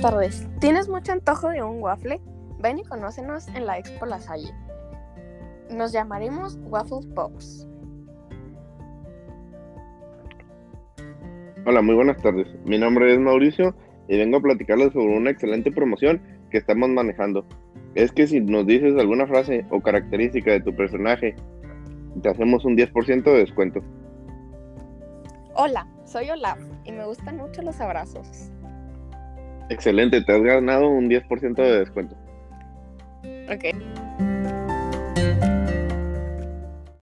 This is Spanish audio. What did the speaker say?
tardes. ¿Tienes mucho antojo de un waffle? Ven y conócenos en la Expo La Salle. Nos llamaremos Waffle Pops. Hola, muy buenas tardes. Mi nombre es Mauricio y vengo a platicarles sobre una excelente promoción que estamos manejando. Es que si nos dices alguna frase o característica de tu personaje, te hacemos un 10% de descuento. Hola, soy Olaf y me gustan mucho los abrazos. Excelente, te has ganado un 10% de descuento. Ok.